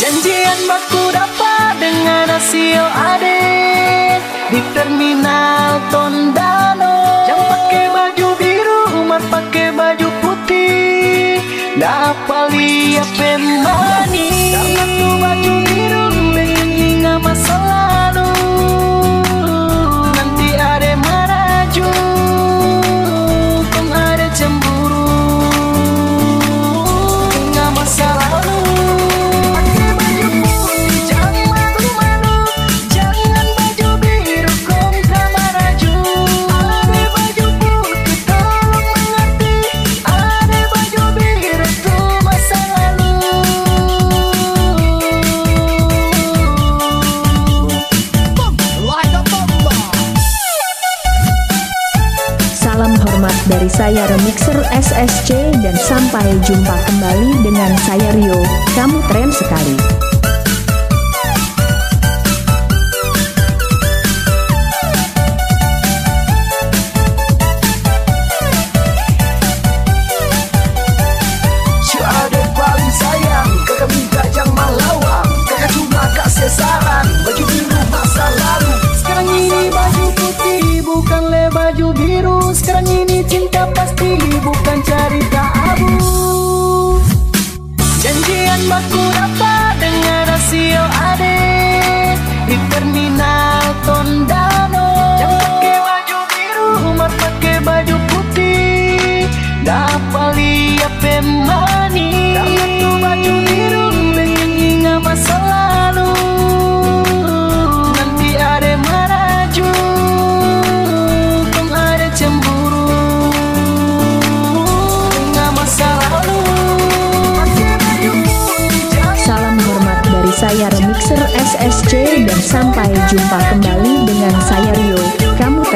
Janjian baku dapat dengan hasil ade Di terminal Tondano. Yang pakai baju biru, umat pakai baju putih. Dapat lihat pemani tuh baju biru Salam hormat dari saya Remixer SSC dan sampai jumpa kembali dengan saya Rio. Kamu keren sekali. Baju putih Bukan le baju biru. Sekarang ini cinta pasti Bukan cerita abu Janjian baku dapat Dengan rasio ade Di terminal saya Remixer SSC dan sampai jumpa kembali dengan saya Rio. Kamu.